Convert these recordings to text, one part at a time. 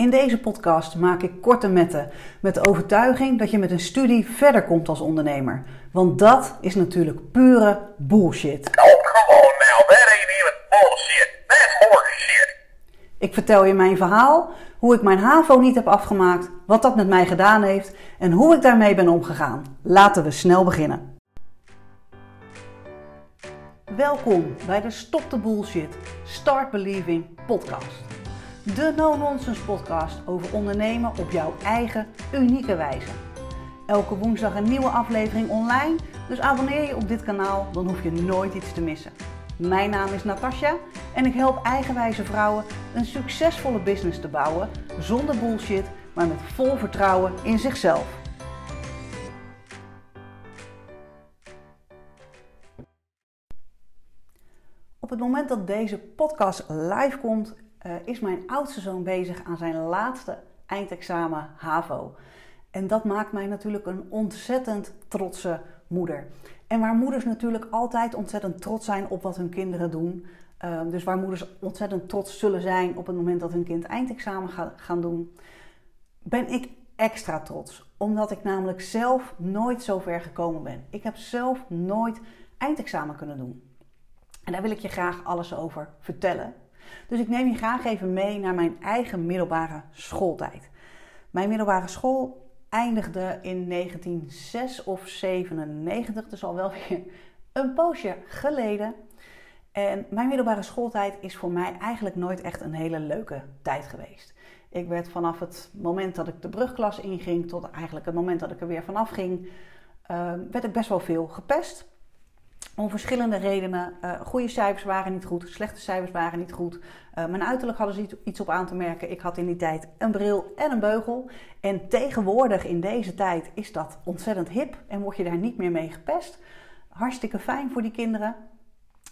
In deze podcast maak ik korte metten met de overtuiging dat je met een studie verder komt als ondernemer. Want dat is natuurlijk pure bullshit. Oh, bullshit. Horseshit. Ik vertel je mijn verhaal, hoe ik mijn HAVO niet heb afgemaakt, wat dat met mij gedaan heeft en hoe ik daarmee ben omgegaan. Laten we snel beginnen. Welkom bij de Stop the Bullshit, Start Believing podcast. De no-nonsense podcast over ondernemen op jouw eigen unieke wijze. Elke woensdag een nieuwe aflevering online, dus abonneer je op dit kanaal, dan hoef je nooit iets te missen. Mijn naam is Natasja en ik help eigenwijze vrouwen een succesvolle business te bouwen zonder bullshit, maar met vol vertrouwen in zichzelf. Op het moment dat deze podcast live komt, eh, is mijn oudste zoon bezig aan zijn laatste eindexamen HAVO. En dat maakt mij natuurlijk een ontzettend trotse moeder. En waar moeders natuurlijk altijd ontzettend trots zijn op wat hun kinderen doen. eh, dus waar moeders ontzettend trots zullen zijn op het moment dat hun kind eindexamen gaan doen, ben ik extra trots. Omdat ik namelijk zelf nooit zo ver gekomen ben. Ik heb zelf nooit eindexamen kunnen doen. En daar wil ik je graag alles over vertellen. Dus ik neem je graag even mee naar mijn eigen middelbare schooltijd. Mijn middelbare school eindigde in 1906 of 97, dus al wel weer een poosje geleden. En mijn middelbare schooltijd is voor mij eigenlijk nooit echt een hele leuke tijd geweest. Ik werd vanaf het moment dat ik de brugklas inging tot eigenlijk het moment dat ik er weer vanaf ging, uh, werd ik best wel veel gepest. Om verschillende redenen. Uh, goede cijfers waren niet goed, slechte cijfers waren niet goed. Uh, mijn uiterlijk hadden ze iets op aan te merken. Ik had in die tijd een bril en een beugel. En tegenwoordig in deze tijd is dat ontzettend hip en word je daar niet meer mee gepest. Hartstikke fijn voor die kinderen.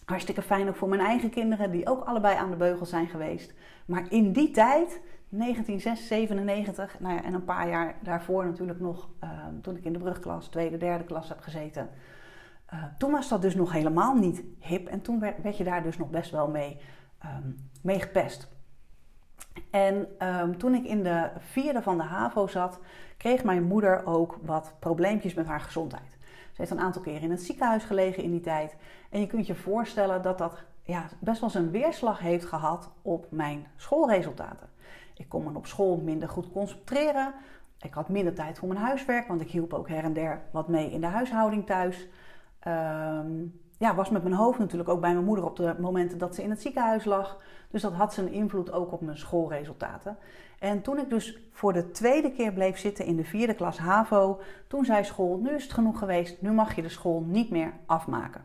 Hartstikke fijn ook voor mijn eigen kinderen, die ook allebei aan de beugel zijn geweest. Maar in die tijd, 1997, nou ja, en een paar jaar daarvoor natuurlijk nog, uh, toen ik in de brugklas, tweede, derde klas heb gezeten. Uh, toen was dat dus nog helemaal niet hip en toen werd, je daar dus nog best wel mee, mee gepest. En um, toen ik in de vierde van de HAVO zat, kreeg mijn moeder ook wat probleempjes met haar gezondheid. Ze heeft een aantal keren in het ziekenhuis gelegen in die tijd. En je kunt je voorstellen dat dat ja, best wel zijn weerslag heeft gehad op mijn schoolresultaten. Ik kon me op school minder goed concentreren. Ik had minder tijd voor mijn huiswerk, want ik hielp ook her en der wat mee in de huishouding thuis. Um, ja, was met mijn hoofd natuurlijk ook bij mijn moeder op de momenten dat ze in het ziekenhuis lag. Dus dat had zijn invloed ook op mijn schoolresultaten. En toen ik dus voor de tweede keer bleef zitten in de vierde klas HAVO, toen zei school, nu is het genoeg geweest, nu mag je de school niet meer afmaken.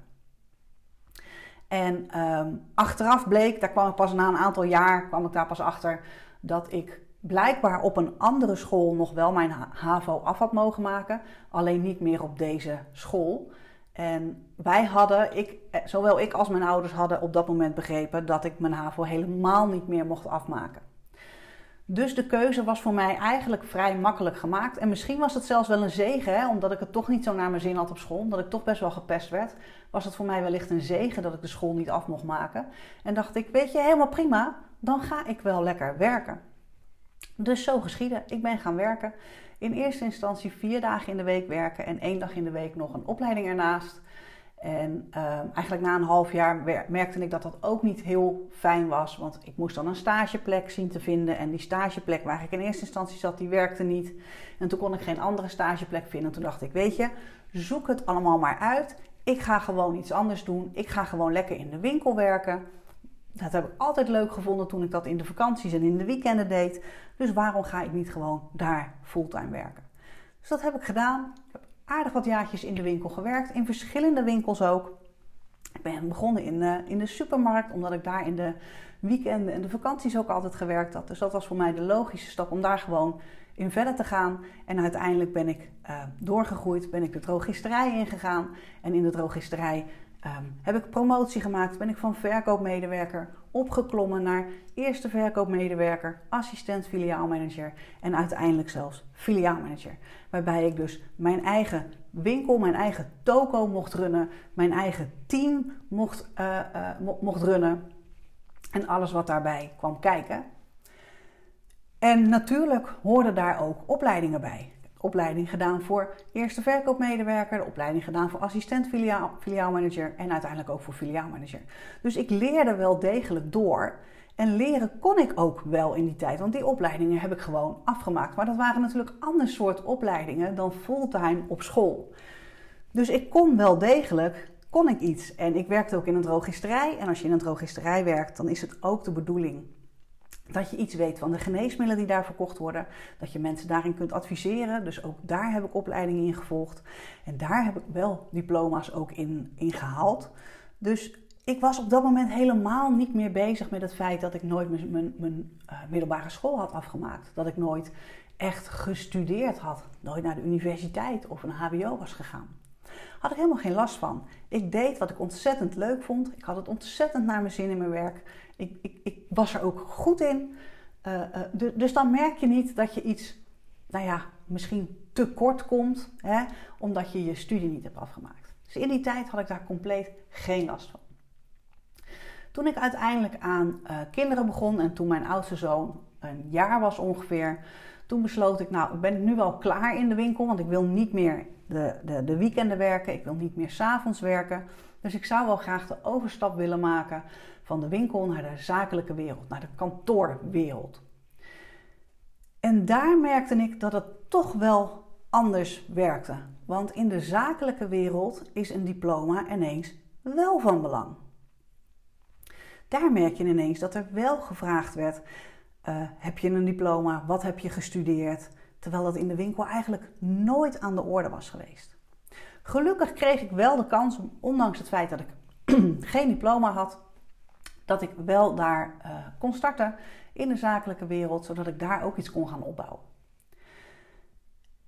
En um, achteraf bleek, daar kwam ik pas na een aantal jaar, kwam ik daar pas achter, dat ik blijkbaar op een andere school nog wel mijn HAVO af had mogen maken, alleen niet meer op deze school. En wij hadden, ik, zowel ik als mijn ouders hadden op dat moment begrepen dat ik mijn HAVO helemaal niet meer mocht afmaken. Dus de keuze was voor mij eigenlijk vrij makkelijk gemaakt. En misschien was het zelfs wel een zegen, hè, omdat ik het toch niet zo naar mijn zin had op school, omdat ik toch best wel gepest werd. Was het voor mij wellicht een zegen dat ik de school niet af mocht maken. En dacht ik, weet je, helemaal prima, dan ga ik wel lekker werken. Dus zo geschiedde. Ik ben gaan werken. In eerste instantie vier dagen in de week werken en één dag in de week nog een opleiding ernaast. En uh, eigenlijk na een half jaar merkte ik dat dat ook niet heel fijn was. Want ik moest dan een stageplek zien te vinden. En die stageplek waar ik in eerste instantie zat, die werkte niet. En toen kon ik geen andere stageplek vinden. En toen dacht ik, weet je, zoek het allemaal maar uit. Ik ga gewoon iets anders doen. Ik ga gewoon lekker in de winkel werken. Dat heb ik altijd leuk gevonden toen ik dat in de vakanties en in de weekenden deed. Dus waarom ga ik niet gewoon daar fulltime werken? Dus dat heb ik gedaan. Ik heb aardig wat jaartjes in de winkel gewerkt, in verschillende winkels ook. Ik ben begonnen in, uh, in de supermarkt, omdat ik daar in de weekenden en de vakanties ook altijd gewerkt had. Dus dat was voor mij de logische stap om daar gewoon in verder te gaan. En uiteindelijk ben ik uh, doorgegroeid, ben ik de drogisterij ingegaan. En in de drogisterij um, heb ik promotie gemaakt, ben ik van verkoopmedewerker opgeklommen naar eerste verkoopmedewerker, assistent filiaalmanager en uiteindelijk zelfs filiaalmanager. Waarbij ik dus mijn eigen winkel, mijn eigen toko mocht runnen, mijn eigen team mocht, uh, uh, mocht runnen en alles wat daarbij kwam kijken. En natuurlijk hoorden daar ook opleidingen bij. Opleiding gedaan voor eerste verkoopmedewerker, de opleiding gedaan voor assistent filiaal, filiaalmanager en uiteindelijk ook voor filiaalmanager. Dus ik leerde wel degelijk door. En leren kon ik ook wel in die tijd, want die opleidingen heb ik gewoon afgemaakt. Maar dat waren natuurlijk ander soort opleidingen dan fulltime op school. Dus ik kon wel degelijk, kon ik iets. En ik werkte ook in een drogisterij. En als je in een drogisterij werkt, dan is het ook de bedoeling dat je iets weet van de geneesmiddelen die daar verkocht worden. Dat je mensen daarin kunt adviseren. Dus ook daar heb ik opleidingen in gevolgd. En daar heb ik wel diploma's ook in, in gehaald. Dus ik was op dat moment helemaal niet meer bezig met het feit dat ik nooit mijn, mijn, uh, middelbare school had afgemaakt. Dat ik nooit echt gestudeerd had. Nooit naar de universiteit of een HBO was gegaan. Had ik helemaal geen last van. Ik deed wat ik ontzettend leuk vond. Ik had het ontzettend naar mijn zin in mijn werk. Ik, ik, ik was er ook goed in. Uh, uh, dus dan merk je niet dat je iets, nou ja, misschien te kort komt, hè, omdat je je studie niet hebt afgemaakt. Dus in die tijd had ik daar compleet geen last van. Toen ik uiteindelijk aan uh, kinderen begon en toen mijn oudste zoon een jaar was ongeveer, toen besloot ik, nou, ik ben nu wel klaar in de winkel, want ik wil niet meer de, de, de weekenden werken, ik wil niet meer s'avonds werken. Dus ik zou wel graag de overstap willen maken van de winkel naar de zakelijke wereld, naar de kantoorwereld. En daar merkte ik dat het toch wel anders werkte. Want in de zakelijke wereld is een diploma ineens wel van belang. Daar merk je ineens dat er wel gevraagd werd: uh, heb je een diploma? Wat heb je gestudeerd? Terwijl dat in de winkel eigenlijk nooit aan de orde was geweest. Gelukkig kreeg ik wel de kans om, ondanks het feit dat ik geen diploma had, dat ik wel daar uh, kon starten in de zakelijke wereld, zodat ik daar ook iets kon gaan opbouwen.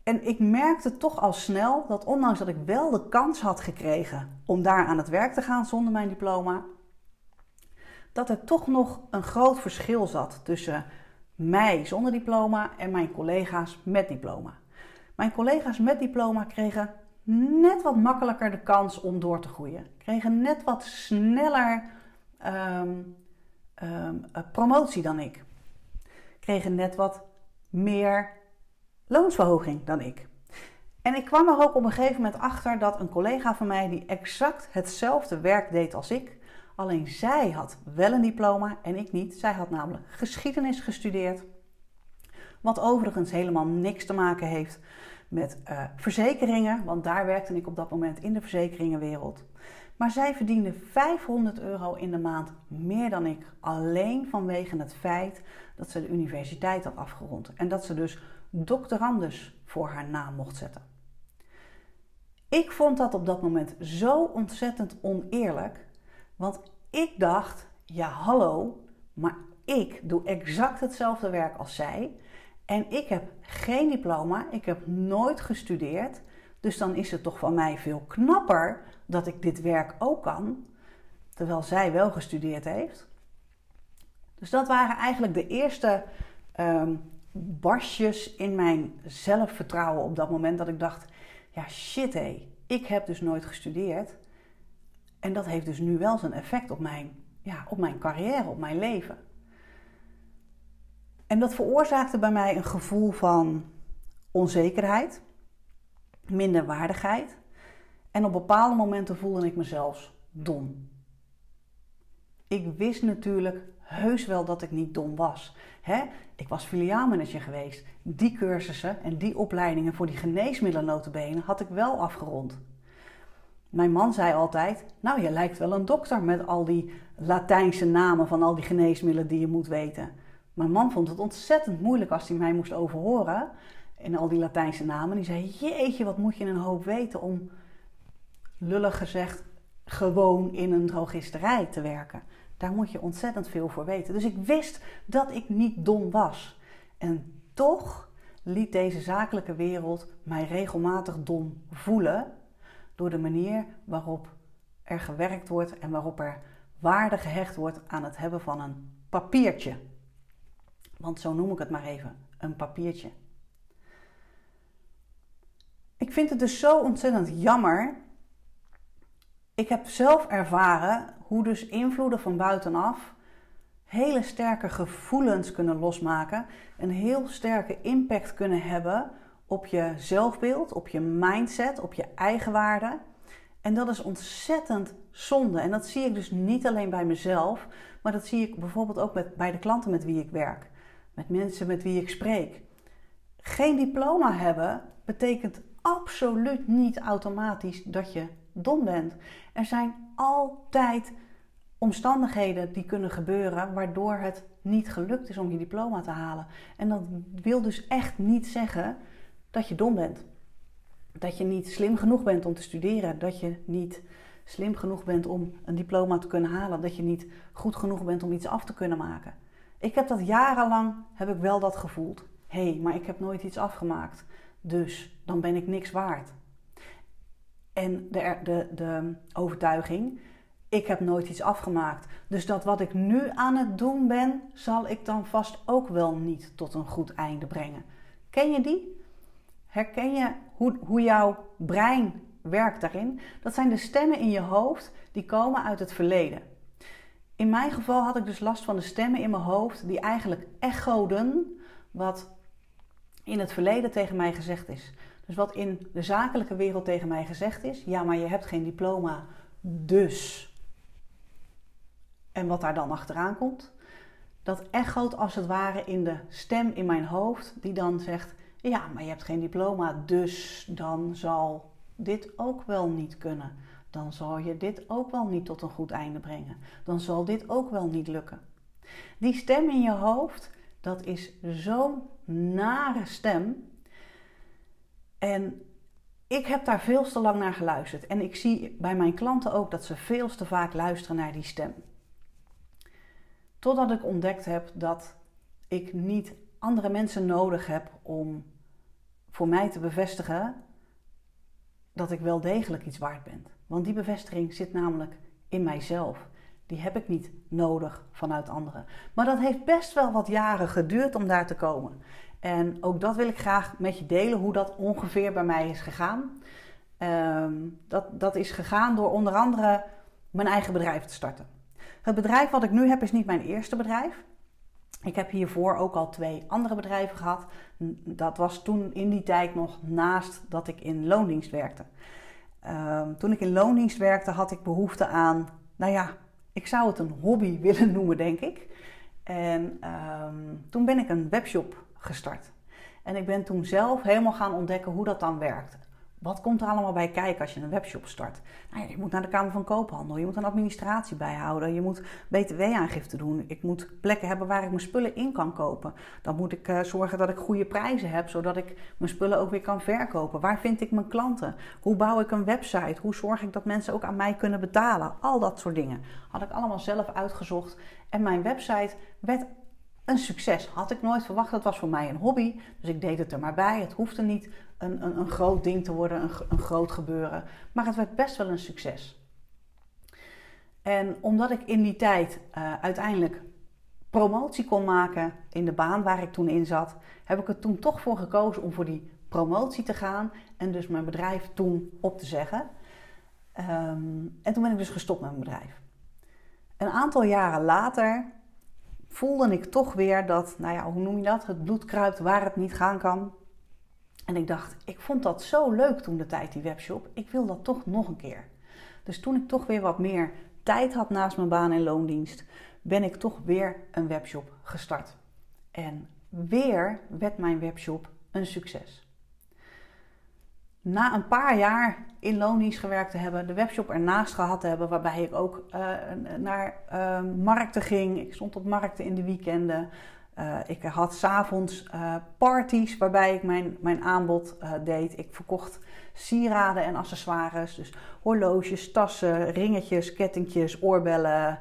En ik merkte toch al snel dat ondanks dat ik wel de kans had gekregen om daar aan het werk te gaan zonder mijn diploma, dat er toch nog een groot verschil zat tussen mij zonder diploma en mijn collega's met diploma. Mijn collega's met diploma kregen net wat makkelijker de kans om door te groeien. Kregen net wat sneller um, um, promotie dan ik. Kregen net wat meer loonsverhoging dan ik. En ik kwam er ook op een gegeven moment achter dat een collega van mij die exact hetzelfde werk deed als ik, alleen zij had wel een diploma en ik niet. Zij had namelijk geschiedenis gestudeerd, wat overigens helemaal niks te maken heeft met uh, verzekeringen, want daar werkte ik op dat moment in de verzekeringenwereld. Maar zij verdiende 500 euro in de maand meer dan ik, alleen vanwege het feit dat ze de universiteit had afgerond en dat ze dus doctorandus voor haar naam mocht zetten. Ik vond dat op dat moment zo ontzettend oneerlijk, want ik dacht: ja, hallo, maar ik doe exact hetzelfde werk als zij en ik heb geen diploma, ik heb nooit gestudeerd. Dus dan is het toch van mij veel knapper dat ik dit werk ook kan, terwijl zij wel gestudeerd heeft. Dus dat waren eigenlijk de eerste um, barsjes in mijn zelfvertrouwen op dat moment dat ik dacht: ja shit hé, ik heb dus nooit gestudeerd. En dat heeft dus nu wel zijn effect op mijn, ja, op mijn carrière, op mijn leven. En dat veroorzaakte bij mij een gevoel van onzekerheid, minderwaardigheid. En op bepaalde momenten voelde ik mezelf dom. Ik wist natuurlijk heus wel dat ik niet dom was. Hè? Ik was filiaalmanager geweest. Die cursussen en die opleidingen voor die geneesmiddelen had ik wel afgerond. Mijn man zei altijd: Nou, je lijkt wel een dokter met al die Latijnse namen van al die geneesmiddelen die je moet weten. Mijn man vond het ontzettend moeilijk als hij mij moest overhoren in al die Latijnse namen. Die zei: Jeetje, wat moet je een hoop weten om, lullig gezegd, gewoon in een drogisterij te werken. Daar moet je ontzettend veel voor weten. Dus ik wist dat ik niet dom was. En toch liet deze zakelijke wereld mij regelmatig dom voelen door de manier waarop er gewerkt wordt en waarop er waarde gehecht wordt aan het hebben van een papiertje. Want zo noem ik het maar even, een papiertje. Ik vind het dus zo ontzettend jammer. Ik heb zelf ervaren hoe dus invloeden van buitenaf hele sterke gevoelens kunnen losmaken. Een heel sterke impact kunnen hebben op je zelfbeeld, op je mindset, op je eigenwaarde. En dat is ontzettend zonde. En dat zie ik dus niet alleen bij mezelf, maar dat zie ik bijvoorbeeld ook met, bij de klanten met wie ik werk. Met mensen met wie ik spreek. Geen diploma hebben betekent absoluut niet automatisch dat je dom bent. Er zijn altijd omstandigheden die kunnen gebeuren waardoor het niet gelukt is om je diploma te halen. En dat wil dus echt niet zeggen dat je dom bent. Dat je niet slim genoeg bent om te studeren. Dat je niet slim genoeg bent om een diploma te kunnen halen. Dat je niet goed genoeg bent om iets af te kunnen maken. Ik heb dat jarenlang, heb ik wel dat gevoeld. Hé, hey, maar ik heb nooit iets afgemaakt. Dus dan ben ik niks waard. En de, de, de overtuiging, ik heb nooit iets afgemaakt. Dus dat wat ik nu aan het doen ben, zal ik dan vast ook wel niet tot een goed einde brengen. Ken je die? Herken je hoe, hoe jouw brein werkt daarin? Dat zijn de stemmen in je hoofd die komen uit het verleden. In mijn geval had ik dus last van de stemmen in mijn hoofd die eigenlijk echoden wat in het verleden tegen mij gezegd is. Dus wat in de zakelijke wereld tegen mij gezegd is, ja, maar je hebt geen diploma, dus. En wat daar dan achteraan komt, dat echoot als het ware in de stem in mijn hoofd, die dan zegt: Ja, maar je hebt geen diploma, dus dan zal dit ook wel niet kunnen. Dan zal je dit ook wel niet tot een goed einde brengen. Dan zal dit ook wel niet lukken. Die stem in je hoofd, dat is zo'n nare stem. En ik heb daar veel te lang naar geluisterd. En ik zie bij mijn klanten ook dat ze veel te vaak luisteren naar die stem. Totdat ik ontdekt heb dat ik niet andere mensen nodig heb om voor mij te bevestigen dat ik wel degelijk iets waard ben. Want die bevestiging zit namelijk in mijzelf. Die heb ik niet nodig vanuit anderen. Maar dat heeft best wel wat jaren geduurd om daar te komen. En ook dat wil ik graag met je delen, hoe dat ongeveer bij mij is gegaan. Ehm, dat, dat is gegaan door onder andere mijn eigen bedrijf te starten. Het bedrijf wat ik nu heb is niet mijn eerste bedrijf. Ik heb hiervoor ook al twee andere bedrijven gehad. Dat was toen in die tijd nog naast dat ik in loondienst werkte. Ehm, toen ik in loondienst werkte had ik behoefte aan, nou ja, ik zou het een hobby willen noemen, denk ik. En ehm, toen ben ik een webshop gestart. En ik ben toen zelf helemaal gaan ontdekken hoe dat dan werkt. Wat komt er allemaal bij kijken als je een webshop start? Nou ja, je moet naar de Kamer van Koophandel, je moet een administratie bijhouden, je moet btw-aangifte doen. Ik moet plekken hebben waar ik mijn spullen in kan kopen. Dan moet ik uh, zorgen dat ik goede prijzen heb, zodat ik mijn spullen ook weer kan verkopen. Waar vind ik mijn klanten? Hoe bouw ik een website? Hoe zorg ik dat mensen ook aan mij kunnen betalen? Al dat soort dingen had ik allemaal zelf uitgezocht. En mijn website werd een succes. Had ik nooit verwacht. Dat was voor mij een hobby. Dus ik deed het er maar bij. Het hoefde niet een, een, een groot ding te worden, een, een groot gebeuren. Maar het werd best wel een succes. En omdat ik in die tijd uh, uiteindelijk promotie kon maken in de baan waar ik toen in zat, heb ik er toen toch voor gekozen om voor die promotie te gaan en dus mijn bedrijf toen op te zeggen. Um, en toen ben ik dus gestopt met mijn bedrijf. Een aantal jaren later voelde ik toch weer dat, nou ja, hoe noem je dat? Het bloed kruipt waar het niet gaan kan. En ik dacht, ik vond dat zo leuk toen de tijd, die webshop. Ik wil dat toch nog een keer. Dus toen ik toch weer wat meer tijd had naast mijn baan en loondienst, ben ik toch weer een webshop gestart. En weer werd mijn webshop een succes na een paar jaar in loondienst gewerkt te hebben, de webshop ernaast gehad te hebben, waarbij ik ook uh, naar uh, markten ging. Ik stond op markten in de weekenden. Uh, ik had s'avonds parties waarbij ik mijn, mijn aanbod deed. Ik verkocht sieraden en accessoires. Dus horloges, tassen, ringetjes, kettingjes, oorbellen,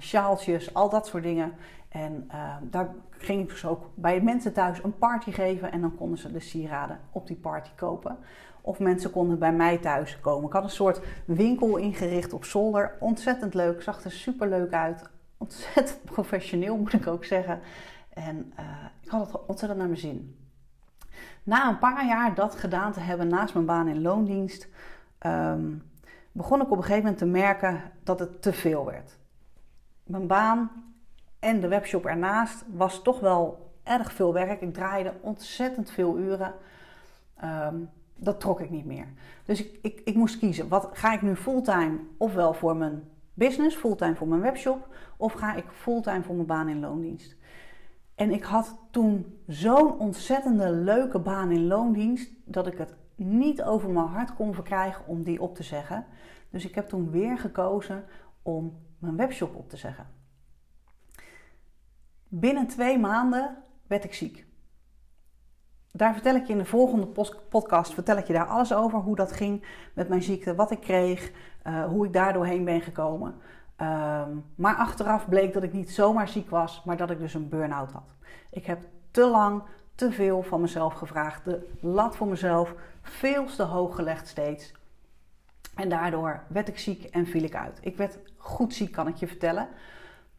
sjaaltjes, al dat soort dingen. En daar ging ik dus ook bij mensen thuis een party geven en dan konden ze de sieraden op die party kopen. Of mensen konden bij mij thuis komen. Ik had een soort winkel ingericht op zolder. Ontzettend leuk. Zag er super leuk uit. Ontzettend professioneel moet ik ook zeggen. En uh, ik had het ontzettend naar mijn zin. Na een paar jaar dat gedaan te hebben naast mijn baan in loondienst, um, begon ik op een gegeven moment te merken dat het te veel werd. Mijn baan en de webshop ernaast was toch wel erg veel werk. Ik draaide ontzettend veel uren. Ehm, dat trok ik niet meer. Dus ik, ik, ik moest kiezen. Wat ga ik nu fulltime ofwel voor mijn business, fulltime voor mijn webshop, of ga ik fulltime voor mijn baan in loondienst? En ik had toen zo'n ontzettende leuke baan in loondienst dat ik het niet over mijn hart kon verkrijgen om die op te zeggen. Dus ik heb toen weer gekozen om mijn webshop op te zeggen. Binnen twee maanden werd ik ziek. Daar vertel ik je in de volgende podcast vertel ik je daar alles over. Hoe dat ging met mijn ziekte, wat ik kreeg, uh, hoe ik daar doorheen ben gekomen. Ehm, maar achteraf bleek dat ik niet zomaar ziek was, maar dat ik dus een burn-out had. Ik heb te lang te veel van mezelf gevraagd. De lat voor mezelf veel te hoog gelegd steeds. En daardoor werd ik ziek en viel ik uit. Ik werd goed ziek, kan ik je vertellen.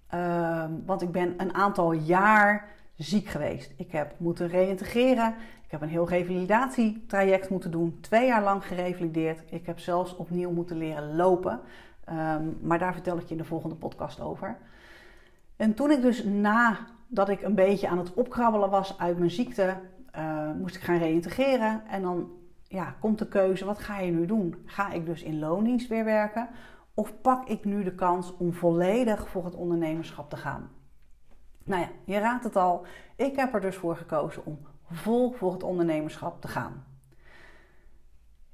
Ehm, want ik ben een aantal jaar ziek geweest. Ik heb moeten reïntegreren. Ik heb een heel revalidatietraject moeten doen. Twee jaar lang gerevalideerd. Ik heb zelfs opnieuw moeten leren lopen. Ehm, maar daar vertel ik je in de volgende podcast over. En toen ik dus nadat ik een beetje aan het opkrabbelen was uit mijn ziekte, uh, moest ik gaan reïntegreren. En dan ja, komt de keuze, wat ga je nu doen? Ga ik dus in loondienst weer werken? Of pak ik nu de kans om volledig voor het ondernemerschap te gaan? Nou ja, je raadt het al. Ik heb er dus voor gekozen om vol voor het ondernemerschap te gaan.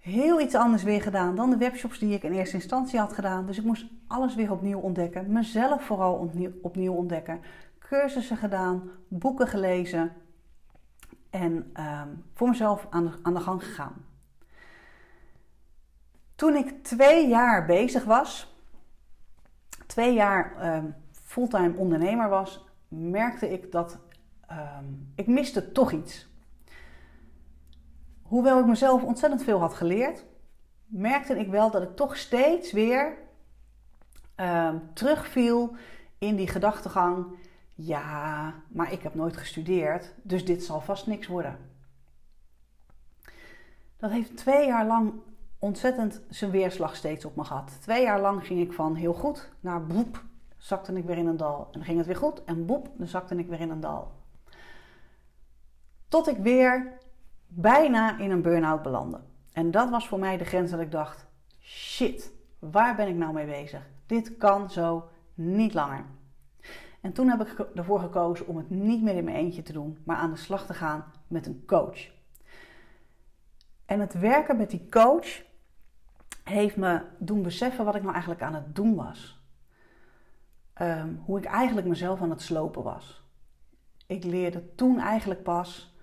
Heel iets anders weer gedaan dan de webshops die ik in eerste instantie had gedaan. Dus ik moest alles weer opnieuw ontdekken. Mezelf vooral opnieuw, ontdekken. Cursussen gedaan, boeken gelezen. En ehm, voor mezelf aan de, aan de gang gegaan. Toen ik twee jaar bezig was, twee jaar ehm, fulltime ondernemer was, merkte ik dat ehm, ik miste toch iets. Hoewel ik mezelf ontzettend veel had geleerd, merkte ik wel dat ik toch steeds weer um, terugviel in die gedachtegang. Ja, maar ik heb nooit gestudeerd, dus dit zal vast niks worden. Dat heeft twee jaar lang ontzettend zijn weerslag steeds op me gehad. Twee jaar lang ging ik van heel goed naar boep, zakte ik weer in een dal. En dan ging het weer goed en boep, dan zakte ik weer in een dal. Tot ik weer bijna in een burn-out belandde. En dat was voor mij de grens dat ik dacht: shit, waar ben ik nou mee bezig? Dit kan zo niet langer. En toen heb ik ervoor gekozen om het niet meer in mijn eentje te doen, maar aan de slag te gaan met een coach. En het werken met die coach heeft me doen beseffen wat ik nou eigenlijk aan het doen was. Ehm, hoe ik eigenlijk mezelf aan het slopen was. Ik leerde toen eigenlijk pas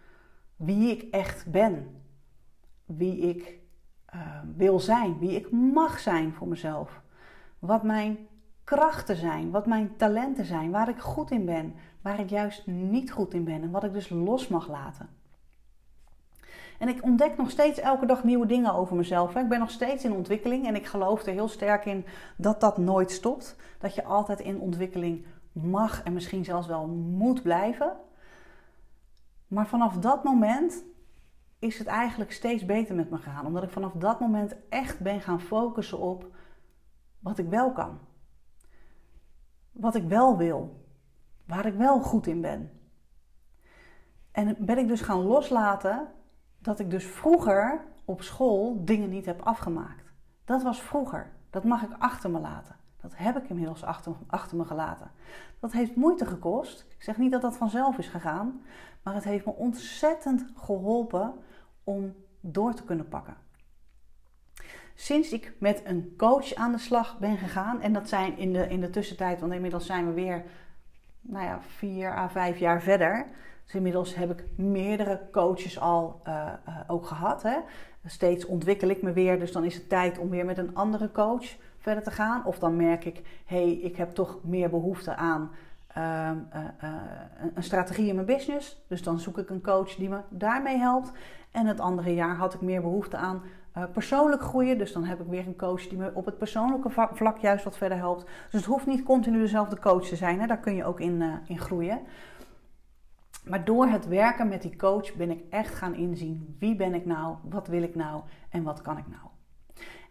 wie ik echt ben. Wie ik ehm, wil zijn. Wie ik mag zijn voor mezelf. Wat mijn krachten zijn. Wat mijn talenten zijn. Waar ik goed in ben. Waar ik juist niet goed in ben. En wat ik dus los mag laten. En ik ontdek nog steeds elke dag nieuwe dingen over mezelf. Ik ben nog steeds in ontwikkeling en ik geloof er heel sterk in dat dat nooit stopt. Dat je altijd in ontwikkeling mag en misschien zelfs wel moet blijven. Maar vanaf dat moment is het eigenlijk steeds beter met me gegaan. Omdat ik vanaf dat moment echt ben gaan focussen op wat ik wel kan. Wat ik wel wil. Waar ik wel goed in ben. En ben ik dus gaan loslaten dat ik dus vroeger op school dingen niet heb afgemaakt. Dat was vroeger. Dat mag ik achter me laten. Dat heb ik inmiddels achter, achter me gelaten. Dat heeft moeite gekost. Ik zeg niet dat dat vanzelf is gegaan, maar het heeft me ontzettend geholpen om door te kunnen pakken. Sinds ik met een coach aan de slag ben gegaan, en dat zijn in de, in de tussentijd, want inmiddels zijn we weer nou ja, vier à vijf jaar verder, dus inmiddels heb ik meerdere coaches al uh, uh, ook gehad. Hè. Steeds ontwikkel ik me weer, dus dan is het tijd om weer met een andere coach verder te gaan. Of dan merk ik, hé, hey, ik heb toch meer behoefte aan uh, een strategie in mijn business. Dus dan zoek ik een coach die me daarmee helpt. En het andere jaar had ik meer behoefte aan persoonlijk groeien. Dus dan heb ik weer een coach die me op het persoonlijke vlak juist wat verder helpt. Dus het hoeft niet continu dezelfde coach te zijn. Hè. Daar kun je ook in, in groeien. Maar door het werken met die coach ben ik echt gaan inzien wie ben ik nou, wat wil ik nou en wat kan ik nou.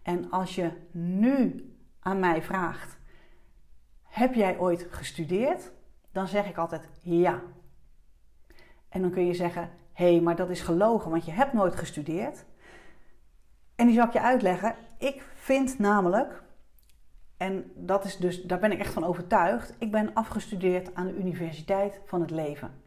En als je nu aan mij vraagt, heb jij ooit gestudeerd? Dan zeg ik altijd ja. En dan kun je zeggen: hé, hey, maar dat is gelogen, want je hebt nooit gestudeerd. En die zal ik je uitleggen. Ik vind namelijk, en dat is dus, daar ben ik echt van overtuigd, ik ben afgestudeerd aan de Universiteit van het Leven.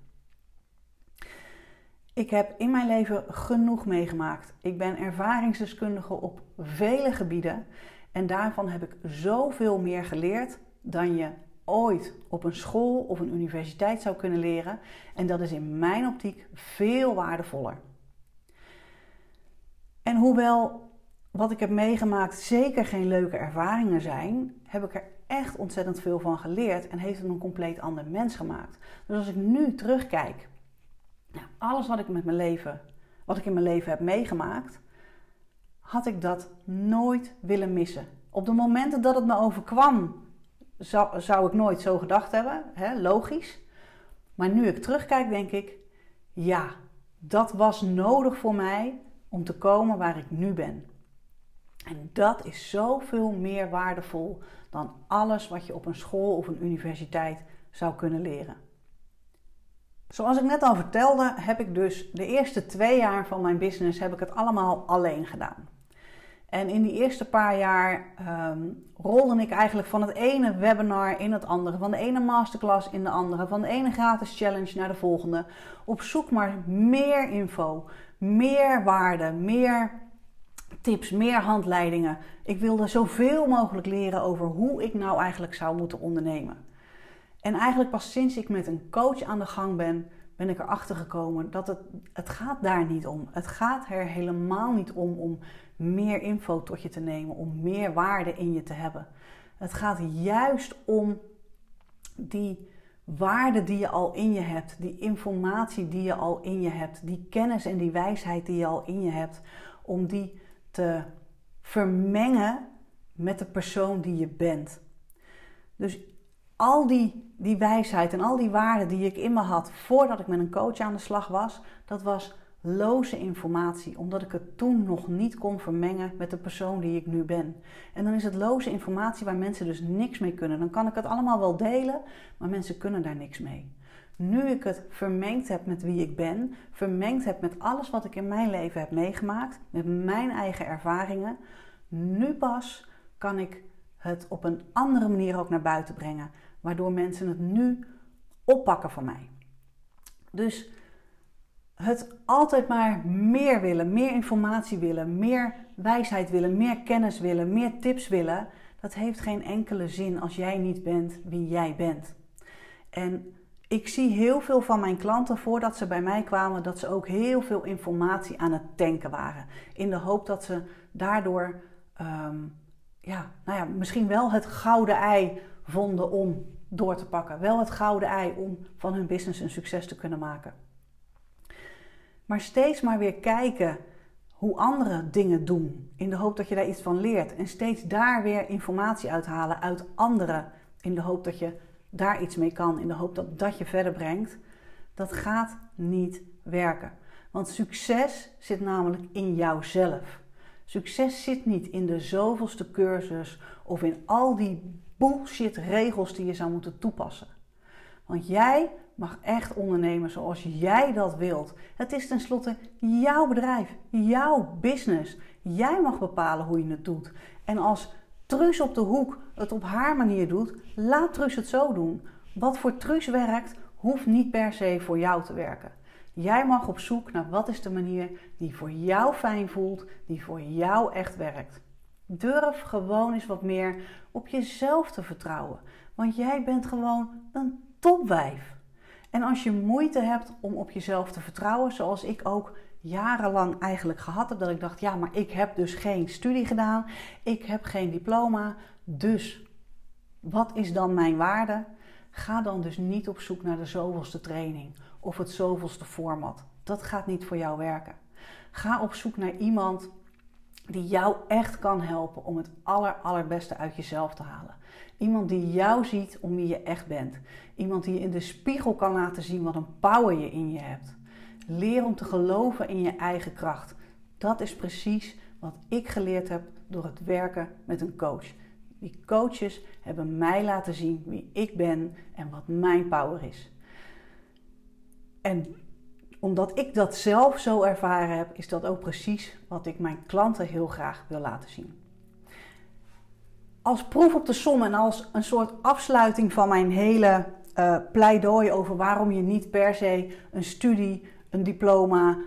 Ik heb in mijn leven genoeg meegemaakt. Ik ben ervaringsdeskundige op vele gebieden en daarvan heb ik zoveel meer geleerd dan je ooit op een school of een universiteit zou kunnen leren. En dat is in mijn optiek veel waardevoller. En hoewel wat ik heb meegemaakt zeker geen leuke ervaringen zijn, heb ik er echt ontzettend veel van geleerd en heeft het een compleet ander mens gemaakt. Dus als ik nu terugkijk, nou, alles wat ik met mijn leven, wat ik in mijn leven heb meegemaakt, had ik dat nooit willen missen. Op de momenten dat het me overkwam, zou, zou ik nooit zo gedacht hebben, hè? logisch. Maar nu ik terugkijk, denk ik, ja, dat was nodig voor mij om te komen waar ik nu ben. En dat is zoveel meer waardevol dan alles wat je op een school of een universiteit zou kunnen leren. Zoals ik net al vertelde, heb ik dus de eerste twee jaar van mijn business heb ik het allemaal alleen gedaan. En in die eerste paar jaar um, rolde ik eigenlijk van het ene webinar in het andere, van de ene masterclass in de andere, van de ene gratis challenge naar de volgende, op zoek naar meer info, meer waarde, meer tips, meer handleidingen. Ik wilde zoveel mogelijk leren over hoe ik nou eigenlijk zou moeten ondernemen. En eigenlijk pas sinds ik met een coach aan de gang ben, ben ik erachter gekomen dat het, het gaat daar niet om. Het gaat er helemaal niet om om meer info tot je te nemen, om meer waarde in je te hebben. Het gaat juist om die waarde die je al in je hebt, die informatie die je al in je hebt, die kennis en die wijsheid die je al in je hebt, om die te vermengen met de persoon die je bent. Dus al die, die wijsheid en al die waarden die ik in me had voordat ik met een coach aan de slag was, dat was loze informatie, omdat ik het toen nog niet kon vermengen met de persoon die ik nu ben. En dan is het loze informatie waar mensen dus niks mee kunnen. Dan kan ik het allemaal wel delen, maar mensen kunnen daar niks mee. Nu ik het vermengd heb met wie ik ben, vermengd heb met alles wat ik in mijn leven heb meegemaakt, met mijn eigen ervaringen, nu pas kan ik het op een andere manier ook naar buiten brengen, waardoor mensen het nu oppakken van mij. Dus het altijd maar meer willen, meer informatie willen, meer wijsheid willen, meer kennis willen, meer tips willen, dat heeft geen enkele zin als jij niet bent wie jij bent. En ik zie heel veel van mijn klanten voordat ze bij mij kwamen dat ze ook heel veel informatie aan het tanken waren. In de hoop dat ze daardoor ehm, ja, nou ja, misschien wel het gouden ei vonden om door te pakken. Wel het gouden ei om van hun business een succes te kunnen maken. Maar steeds maar weer kijken hoe anderen dingen doen. In de hoop dat je daar iets van leert. En steeds daar weer informatie uithalen uit anderen. In de hoop dat je daar iets mee kan. In de hoop dat dat je verder brengt. Dat gaat niet werken. Want succes zit namelijk in jouzelf. Succes zit niet in de zoveelste cursus of in al die bullshit regels die je zou moeten toepassen. Want jij mag echt ondernemen zoals jij dat wilt. Het is tenslotte jouw bedrijf, jouw business. Jij mag bepalen hoe je het doet. En als Truus op de hoek het op haar manier doet, laat Truus het zo doen. Wat voor Truus werkt, hoeft niet per se voor jou te werken. Jij mag op zoek naar wat is de manier die voor jou fijn voelt, die voor jou echt werkt. Durf gewoon eens wat meer op jezelf te vertrouwen, want jij bent gewoon een topwijf. En als je moeite hebt om op jezelf te vertrouwen, zoals ik ook jarenlang eigenlijk gehad heb, dat ik dacht, ja, maar ik heb dus geen studie gedaan, ik heb geen diploma, dus wat is dan mijn waarde? Ga dan dus niet op zoek naar de zoveelste training of het zoveelste format. Dat gaat niet voor jou werken. Ga op zoek naar iemand die jou echt kan helpen om het aller, allerbeste uit jezelf te halen. Iemand die jou ziet om wie je echt bent. Iemand die je in de spiegel kan laten zien wat een power je in je hebt. Leer om te geloven in je eigen kracht. Dat is precies wat ik geleerd heb door het werken met een coach. Die coaches hebben mij laten zien wie ik ben en wat mijn power is. En omdat ik dat zelf zo ervaren heb, is dat ook precies wat ik mijn klanten heel graag wil laten zien. Als proef op de som en als een soort afsluiting van mijn hele uh, pleidooi over waarom je niet per se een studie, een diploma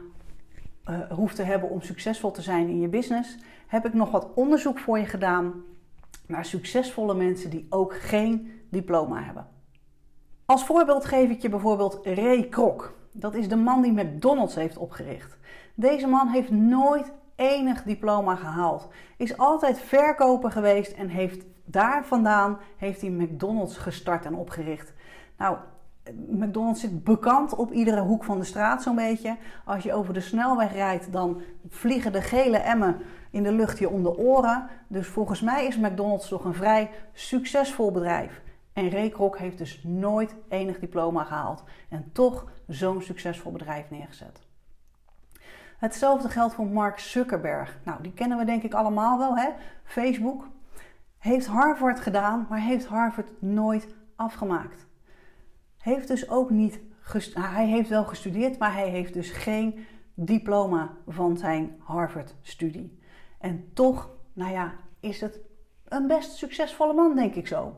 uh, hoeft te hebben om succesvol te zijn in je business, heb ik nog wat onderzoek voor je gedaan naar succesvolle mensen die ook geen diploma hebben. Als voorbeeld geef ik je bijvoorbeeld Ray Kroc. Dat is de man die McDonald's heeft opgericht. Deze man heeft nooit enig diploma gehaald. Is altijd verkoper geweest en heeft daar vandaan heeft hij McDonald's gestart en opgericht. Nou, McDonald's zit bekend op iedere hoek van de straat zo'n beetje. Als je over de snelweg rijdt, dan vliegen de gele emmen in de lucht je om de oren. Dus volgens mij is McDonald's toch een vrij succesvol bedrijf. En Ray heeft dus nooit enig diploma gehaald. En toch zo'n succesvol bedrijf neergezet. Hetzelfde geldt voor Mark Zuckerberg. Nou, die kennen we denk ik allemaal wel, hè? Facebook. Heeft Harvard gedaan, maar heeft Harvard nooit afgemaakt. Heeft dus ook niet, hij heeft wel gestudeerd, maar hij heeft dus geen diploma van zijn Harvard-studie. En toch, nou ja, is het een best succesvolle man, denk ik zo.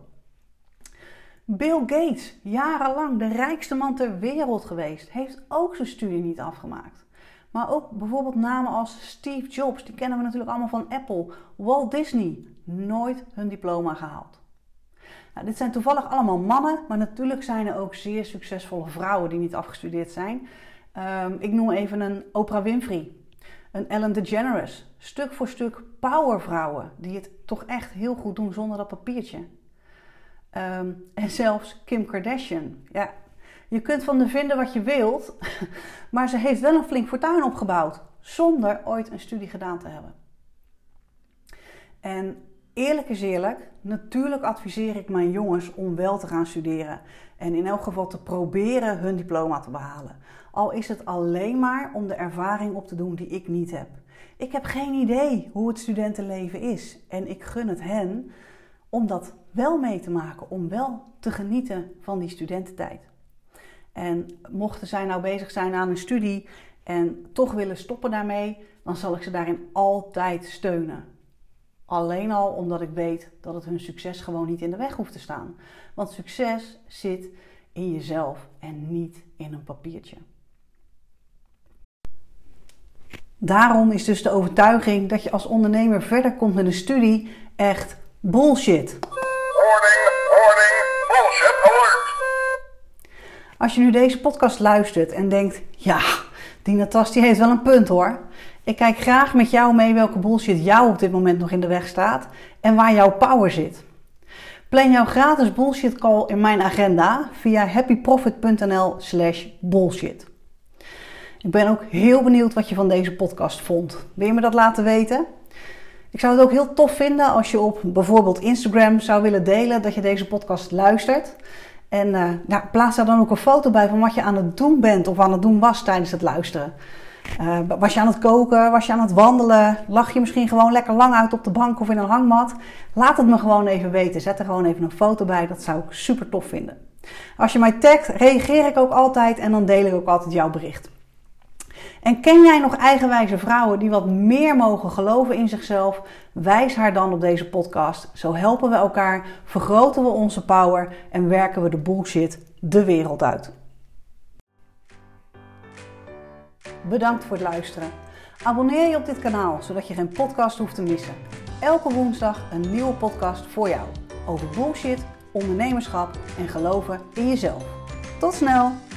Bill Gates, jarenlang de rijkste man ter wereld geweest, heeft ook zijn studie niet afgemaakt. Maar ook bijvoorbeeld namen als Steve Jobs, die kennen we natuurlijk allemaal van Apple, Walt Disney, nooit hun diploma gehaald. Nou, dit zijn toevallig allemaal mannen, maar natuurlijk zijn er ook zeer succesvolle vrouwen die niet afgestudeerd zijn. Um, ik noem even een Oprah Winfrey, een Ellen DeGeneres. Stuk voor stuk powervrouwen die het toch echt heel goed doen zonder dat papiertje. Um, en zelfs Kim Kardashian. Ja, je kunt van de vinden wat je wilt, maar ze heeft wel een flink fortuin opgebouwd zonder ooit een studie gedaan te hebben. En eerlijk is eerlijk, natuurlijk adviseer ik mijn jongens om wel te gaan studeren en in elk geval te proberen hun diploma te behalen. Al is het alleen maar om de ervaring op te doen die ik niet heb. Ik heb geen idee hoe het studentenleven is en ik gun het hen om dat wel mee te maken, om wel te genieten van die studententijd. En mochten zij nou bezig zijn aan een studie en toch willen stoppen daarmee, dan zal ik ze daarin altijd steunen. Alleen al omdat ik weet dat het hun succes gewoon niet in de weg hoeft te staan. Want succes zit in jezelf en niet in een papiertje. Daarom is dus de overtuiging dat je als ondernemer verder komt met een studie echt bullshit. Als je nu deze podcast luistert en denkt: ja, die Natas heeft wel een punt hoor. Ik kijk graag met jou mee welke bullshit jou op dit moment nog in de weg staat en waar jouw power zit. Plan jouw gratis bullshit call in mijn agenda via happyprofit.nl/slash bullshit. Ik ben ook heel benieuwd wat je van deze podcast vond. Wil je me dat laten weten? Ik zou het ook heel tof vinden als je op bijvoorbeeld Instagram zou willen delen dat je deze podcast luistert. En uh, plaats daar dan ook een foto bij van wat je aan het doen bent of aan het doen was tijdens het luisteren. Uh, was je aan het koken? Was je aan het wandelen? Lag je misschien gewoon lekker lang uit op de bank of in een hangmat? Laat het me gewoon even weten. Zet er gewoon even een foto bij. Dat zou ik super tof vinden. Als je mij tagt, reageer ik ook altijd en dan deel ik ook altijd jouw bericht. En ken jij nog eigenwijze vrouwen die wat meer mogen geloven in zichzelf? Wijs haar dan op deze podcast. Zo helpen we elkaar, vergroten we onze power en werken we de bullshit de wereld uit. Bedankt voor het luisteren. Abonneer je op dit kanaal, zodat je geen podcast hoeft te missen. Elke woensdag een nieuwe podcast voor jou over bullshit, ondernemerschap en geloven in jezelf. Tot snel!